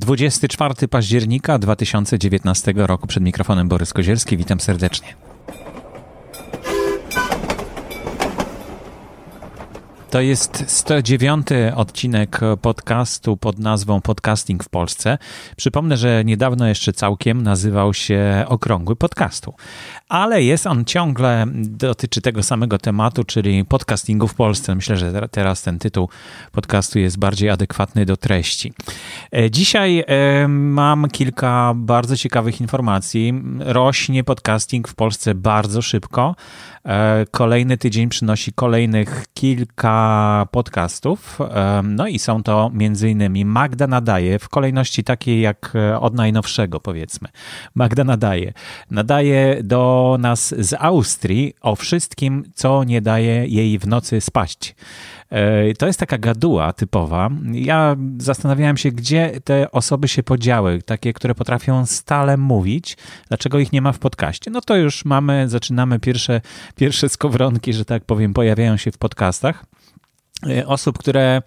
24 października 2019 roku przed mikrofonem Borys Kozielski. Witam serdecznie. To jest 109 odcinek podcastu pod nazwą Podcasting w Polsce. Przypomnę, że niedawno jeszcze całkiem nazywał się Okrągły Podcastu, ale jest on ciągle, dotyczy tego samego tematu, czyli podcastingu w Polsce. Myślę, że teraz ten tytuł podcastu jest bardziej adekwatny do treści. E, dzisiaj e, mam kilka bardzo ciekawych informacji. Rośnie podcasting w Polsce bardzo szybko. E, kolejny tydzień przynosi kolejnych kilka podcastów. E, no i są to innymi Magda Nadaje w kolejności takiej jak e, od najnowszego powiedzmy. Magda Nadaje. Nadaje do nas z Austrii o wszystkim, co nie daje jej w nocy spaść. To jest taka gaduła typowa. Ja zastanawiałem się, gdzie te osoby się podziały, takie, które potrafią stale mówić, dlaczego ich nie ma w podcaście. No to już mamy, zaczynamy pierwsze, pierwsze skowronki, że tak powiem, pojawiają się w podcastach osób, które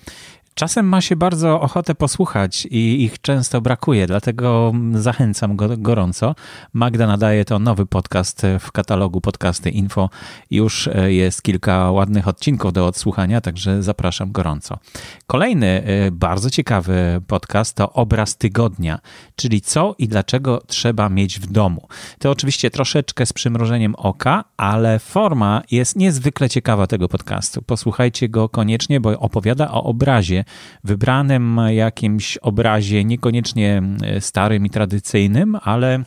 Czasem ma się bardzo ochotę posłuchać i ich często brakuje, dlatego zachęcam go gorąco. Magda nadaje to nowy podcast w katalogu Podcasty Info. Już e, jest kilka ładnych odcinków do odsłuchania, także zapraszam gorąco. Kolejny e, bardzo ciekawy podcast to Obraz Tygodnia, czyli co i dlaczego trzeba mieć w domu. To oczywiście troszeczkę z przymrożeniem oka, ale forma jest niezwykle ciekawa tego podcastu. Posłuchajcie go koniecznie, bo opowiada o obrazie wybranym jakimś obrazie, niekoniecznie e, starym i tradycyjnym, ale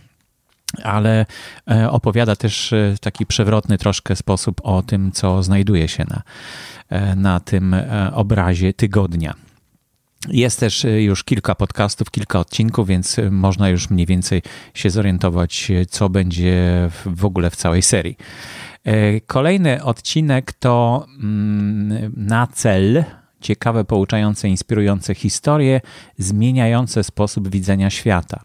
ale e, opowiada też e, w taki przewrotny troszkę sposób o tym, co znajduje się na, na tym obrazie tygodnia. Jest też już kilka podcastów, kilka odcinków, więc można już mniej więcej się zorientować, co będzie w ogóle w całej serii. Kolejny odcinek to mm, na cel ciekawe, pouczające, inspirujące historie, zmieniające sposób widzenia świata.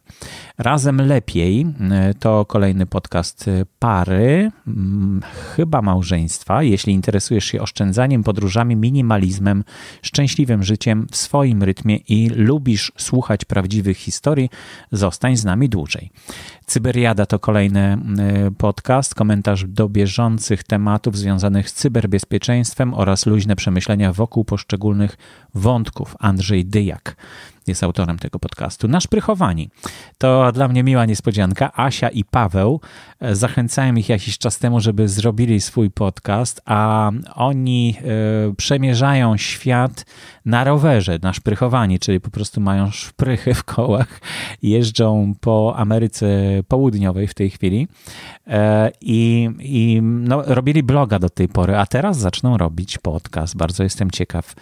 Razem lepiej e, to kolejny podcast e, pary, mm, chyba małżeństwa. Jeśli interesujesz się oszczędzaniem, podróżami, minimalizmem, szczęśliwym życiem w swoim rytmie i lubisz słuchać prawdziwych historii, zostań z nami dłużej. Cyberiada to kolejny e, podcast, komentarz do bieżących tematów związanych z cyberbezpieczeństwem oraz luźne przemyślenia wokół poszczególnych wątków. Andrzej Dyjak jest autorem tego podcastu. Naszprychowani. To dla mnie miła niespodzianka. Asia i Paweł. E, zachęcałem ich jakiś czas temu, żeby zrobili swój podcast, a oni y, przemierzają świat na rowerze, naszprychowani, czyli po prostu mają szprychy w kołach, jeżdżą po Ameryce Południowej w tej chwili y, i, i no, robili bloga do tej pory, a teraz zaczną robić podcast. Bardzo jestem ciekaw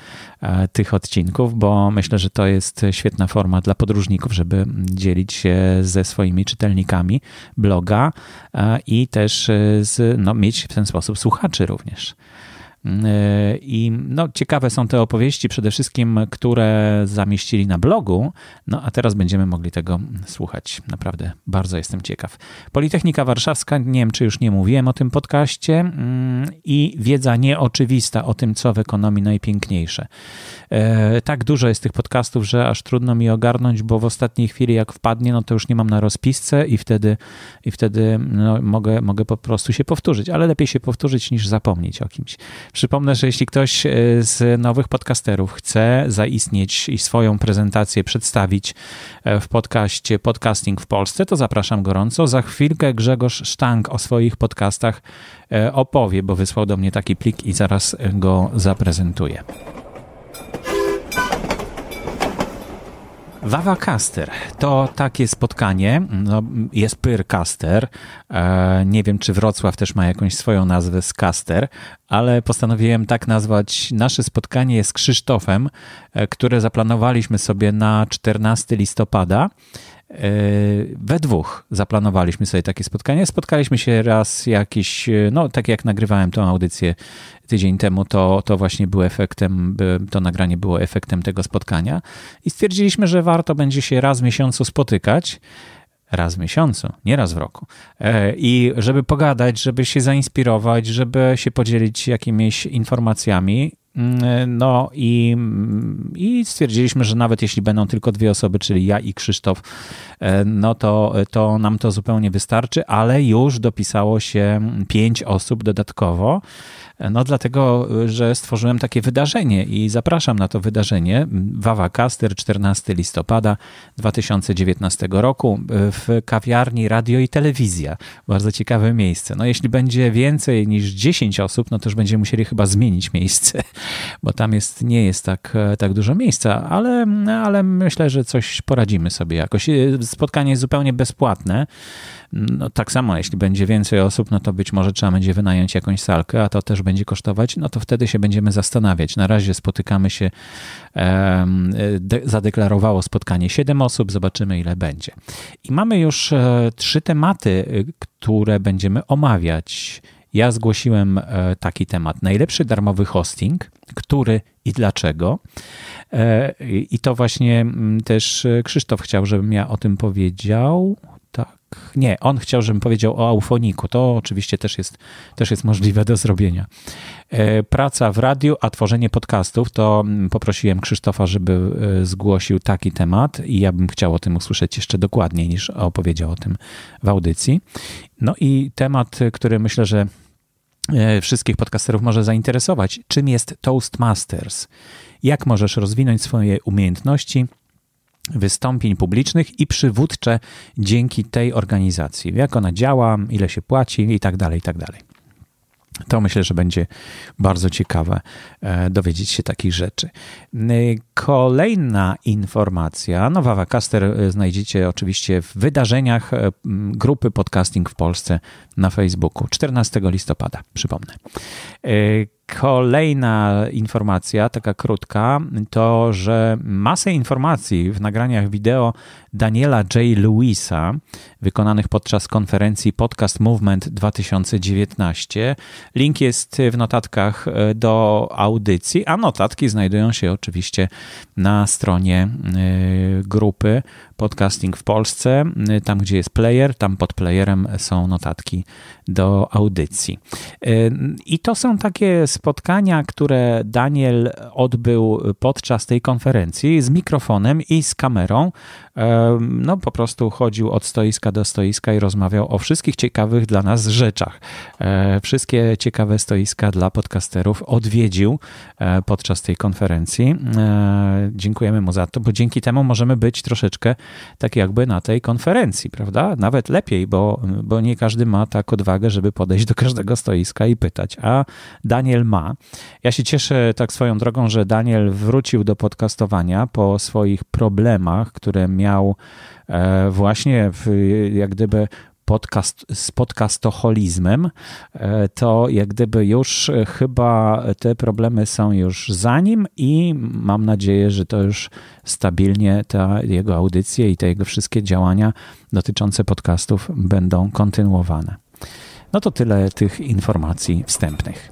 tych odcinków, bo myślę, że to jest świetna forma dla podróżników, żeby dzielić się ze swoimi czytelnikami bloga e, i też e, z, no, mieć w ten sposób słuchaczy również. E, I no, ciekawe są te opowieści, przede wszystkim, które zamieścili na blogu. No a teraz będziemy mogli tego słuchać. Naprawdę bardzo jestem ciekaw. Politechnika Warszawska, nie wiem czy już nie mówiłem o tym podcaście, mm, i wiedza nieoczywista o tym, co w ekonomii najpiękniejsze. E, tak dużo jest tych podcastów, że aż trudno mi ogarnąć, bo w ostatniej chwili, jak wpadnie, no to już nie mam na rozpisce i wtedy, i wtedy no, mogę, mogę po prostu się powtórzyć, ale lepiej się powtórzyć niż zapomnieć o kimś. Przypomnę, że jeśli ktoś e, z nowych podcasterów chce zaistnieć i swoją prezentację przedstawić e, w podcaście Podcasting w Polsce, to zapraszam gorąco. Za chwilkę Grzegorz Sztank o swoich podcastach e, opowie, bo wysłał do mnie taki plik i zaraz go zaprezentuję. Wawa Caster. To takie spotkanie, no, jest Pyrcaster, e, nie wiem czy Wrocław też ma jakąś swoją nazwę z Caster, ale postanowiłem tak nazwać nasze spotkanie z Krzysztofem, e, które zaplanowaliśmy sobie na 14 listopada. E, we dwóch zaplanowaliśmy sobie takie spotkanie. Spotkaliśmy się raz jakiś, no tak jak nagrywałem tą audycję tydzień temu, to, to właśnie był efektem, to nagranie było efektem tego spotkania i stwierdziliśmy, że warto będzie się raz w miesiącu spotykać raz w miesiącu, nie raz w roku. E, I żeby pogadać, żeby się zainspirować, żeby się podzielić jakimiś informacjami, no i, mm, i stwierdziliśmy, że nawet jeśli będą tylko dwie osoby, czyli ja i Krzysztof, e, no to, to nam to zupełnie wystarczy, ale już dopisało się pięć osób dodatkowo. No dlatego, że stworzyłem takie wydarzenie i zapraszam na to wydarzenie Wawa Caster 14 listopada 2019 roku w kawiarni Radio i Telewizja. Bardzo ciekawe miejsce. No jeśli będzie więcej niż 10 osób, no to już będziemy musieli chyba zmienić miejsce, bo tam jest, nie jest tak, tak dużo miejsca, ale, ale myślę, że coś poradzimy sobie jakoś. Spotkanie jest zupełnie bezpłatne. No, tak samo, jeśli będzie więcej osób, no to być może trzeba będzie wynająć jakąś salkę, a to też będzie kosztować, no to wtedy się będziemy zastanawiać. Na razie spotykamy się, de, zadeklarowało spotkanie 7 osób, zobaczymy ile będzie. I mamy już e, trzy tematy, które będziemy omawiać. Ja zgłosiłem e, taki temat: najlepszy darmowy hosting, który i dlaczego. E, I to właśnie też Krzysztof chciał, żebym ja o tym powiedział. Nie, on chciał, żebym powiedział o Aufoniku. To oczywiście też jest, też jest możliwe do zrobienia. E, praca w radiu, a tworzenie podcastów, to mm, poprosiłem Krzysztofa, żeby e, zgłosił taki temat i ja bym chciał o tym usłyszeć jeszcze dokładniej niż opowiedział o tym w audycji. No i temat, który myślę, że e, wszystkich podcasterów może zainteresować. Czym jest Toastmasters? Jak możesz rozwinąć swoje umiejętności wystąpień publicznych i przywódcze dzięki tej organizacji. Jak ona działa, ile się płaci i tak dalej, i tak dalej. To myślę, że będzie bardzo ciekawe e, dowiedzieć się takich rzeczy. E, kolejna informacja, nowa Wacaster e, znajdziecie oczywiście w wydarzeniach grupy Podcasting w Polsce na Facebooku 14 listopada, przypomnę. Kolejna informacja, taka krótka, to że masę informacji w nagraniach wideo Daniela J. Lewisa, wykonanych podczas konferencji Podcast Movement 2019. Link jest w notatkach e, do audycji, a notatki znajdują się oczywiście na stronie e, grupy Podcasting w Polsce. E, tam, gdzie jest player, tam pod playerem są notatki do audycji. I to są takie spotkania, które Daniel odbył podczas tej konferencji z mikrofonem i z kamerą no po prostu chodził od stoiska do stoiska i rozmawiał o wszystkich ciekawych dla nas rzeczach. Wszystkie ciekawe stoiska dla podcasterów odwiedził podczas tej konferencji. Dziękujemy mu za to, bo dzięki temu możemy być troszeczkę tak jakby na tej konferencji, prawda? Nawet lepiej, bo, bo nie każdy ma tak odwagę, żeby podejść do każdego stoiska i pytać, a Daniel ma. Ja się cieszę tak swoją drogą, że Daniel wrócił do podcastowania po swoich problemach, które miał e, właśnie w, jak gdyby podcast, z podcastoholizmem, e, to jak gdyby już chyba te problemy są już za nim i mam nadzieję, że to już stabilnie ta jego audycje i te jego wszystkie działania dotyczące podcastów będą kontynuowane. No to tyle tych informacji wstępnych.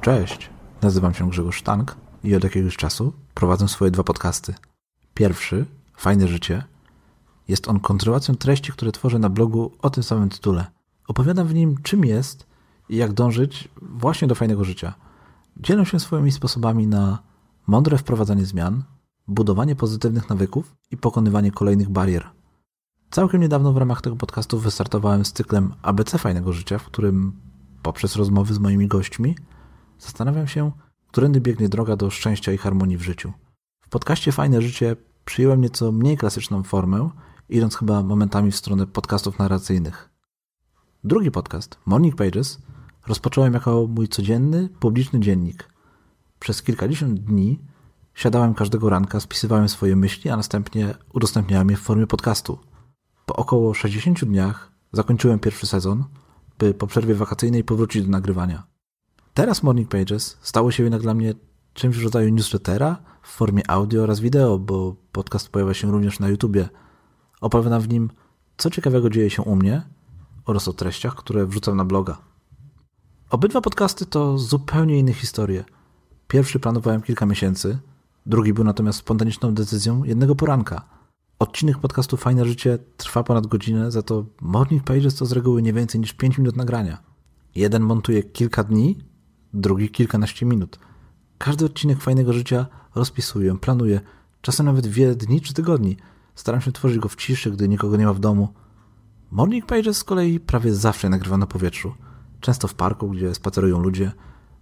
Cześć, nazywam się Grzegorz Sztank i od jakiegoś czasu prowadzę swoje dwa podcasty. Pierwszy, Fajne Życie, jest on kontynuacją treści, które tworzę na blogu o tym samym tytule. Opowiadam w nim, czym jest i jak dążyć właśnie do fajnego życia. Dzielę się swoimi sposobami na mądre wprowadzanie zmian, budowanie pozytywnych nawyków i pokonywanie kolejnych barier. Całkiem niedawno w ramach tego podcastu wystartowałem z cyklem ABC Fajnego Życia, w którym poprzez rozmowy z moimi gośćmi zastanawiam się, którędy biegnie droga do szczęścia i harmonii w życiu. W podcaście Fajne Życie przyjąłem nieco mniej klasyczną formę, idąc chyba momentami w stronę podcastów narracyjnych. Drugi podcast, Morning Pages, rozpocząłem jako mój codzienny, publiczny dziennik. Przez kilkadziesiąt dni siadałem każdego ranka, spisywałem swoje myśli, a następnie udostępniałem je w formie podcastu. Po około 60 dniach zakończyłem pierwszy sezon, by po przerwie wakacyjnej powrócić do nagrywania. Teraz Morning Pages stało się jednak dla mnie czymś w rodzaju newslettera w formie audio oraz wideo, bo podcast pojawia się również na YouTubie. Opowiadam w nim, co ciekawego dzieje się u mnie oraz o treściach, które wrzucam na bloga. Obydwa podcasty to zupełnie inne historie. Pierwszy planowałem kilka miesięcy, drugi był natomiast spontaniczną decyzją jednego poranka. Odcinek podcastu Fajne Życie trwa ponad godzinę, za to Morning Pages to z reguły nie więcej niż 5 minut nagrania. Jeden montuje kilka dni, drugi kilkanaście minut. Każdy odcinek fajnego życia rozpisuję, planuję, czasem nawet wiele dni czy tygodni. Staram się tworzyć go w ciszy, gdy nikogo nie ma w domu. Morning Pages z kolei prawie zawsze nagrywam na powietrzu. Często w parku, gdzie spacerują ludzie.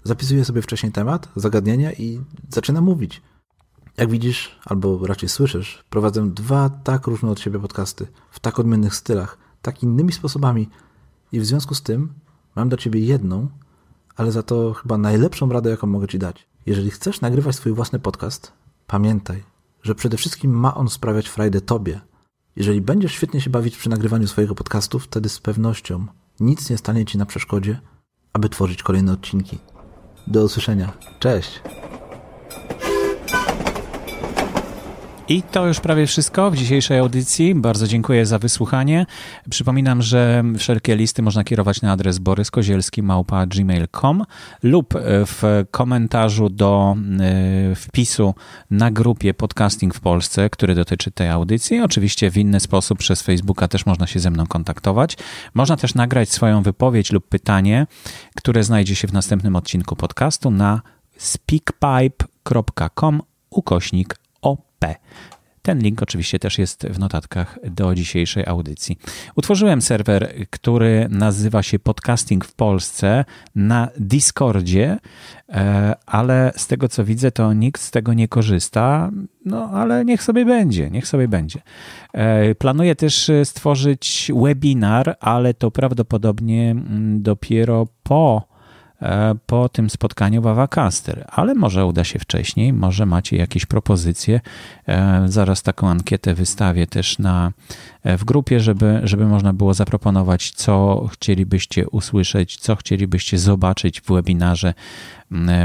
Zapisuję sobie wcześniej temat, zagadnienia i zaczynam mówić. Jak widzisz, albo raczej słyszysz, prowadzę dwa tak różne od siebie podcasty, w tak odmiennych stylach, tak innymi sposobami i w związku z tym mam dla ciebie jedną, ale za to chyba najlepszą radę, jaką mogę ci dać. Jeżeli chcesz nagrywać swój własny podcast, pamiętaj, że przede wszystkim ma on sprawiać frajdę tobie. Jeżeli będziesz świetnie się bawić przy nagrywaniu swojego podcastu, wtedy z pewnością nic nie stanie ci na przeszkodzie, aby tworzyć kolejne odcinki. Do usłyszenia. Cześć! I to już prawie wszystko w dzisiejszej audycji. Bardzo dziękuję za wysłuchanie. Przypominam, że wszelkie listy można kierować na adres boryskozielski.gmail.com lub w komentarzu do e, wpisu na grupie Podcasting w Polsce, który dotyczy tej audycji. Oczywiście w inny sposób przez Facebooka też można się ze mną kontaktować. Można też nagrać swoją wypowiedź lub pytanie, które znajdzie się w następnym odcinku podcastu na speakpipe.com ukośnik ten link oczywiście też jest w notatkach do dzisiejszej audycji. Utworzyłem serwer, który nazywa się Podcasting w Polsce na Discordzie, e, ale z tego co widzę, to nikt z tego nie korzysta. No, ale niech sobie będzie, niech sobie będzie. E, planuję też stworzyć webinar, ale to prawdopodobnie mm, dopiero po E, po tym spotkaniu Wawacaster, ale może uda się wcześniej, może macie jakieś propozycje. E, zaraz taką ankietę wystawię też na, e, w grupie, żeby, żeby można było zaproponować, co chcielibyście usłyszeć, co chcielibyście zobaczyć w webinarze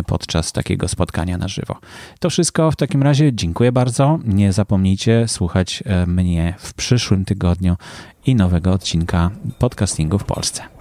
podczas takiego spotkania na żywo. To wszystko w takim razie. Dziękuję bardzo. Nie zapomnijcie słuchać mnie w przyszłym tygodniu i nowego odcinka podcastingu w Polsce.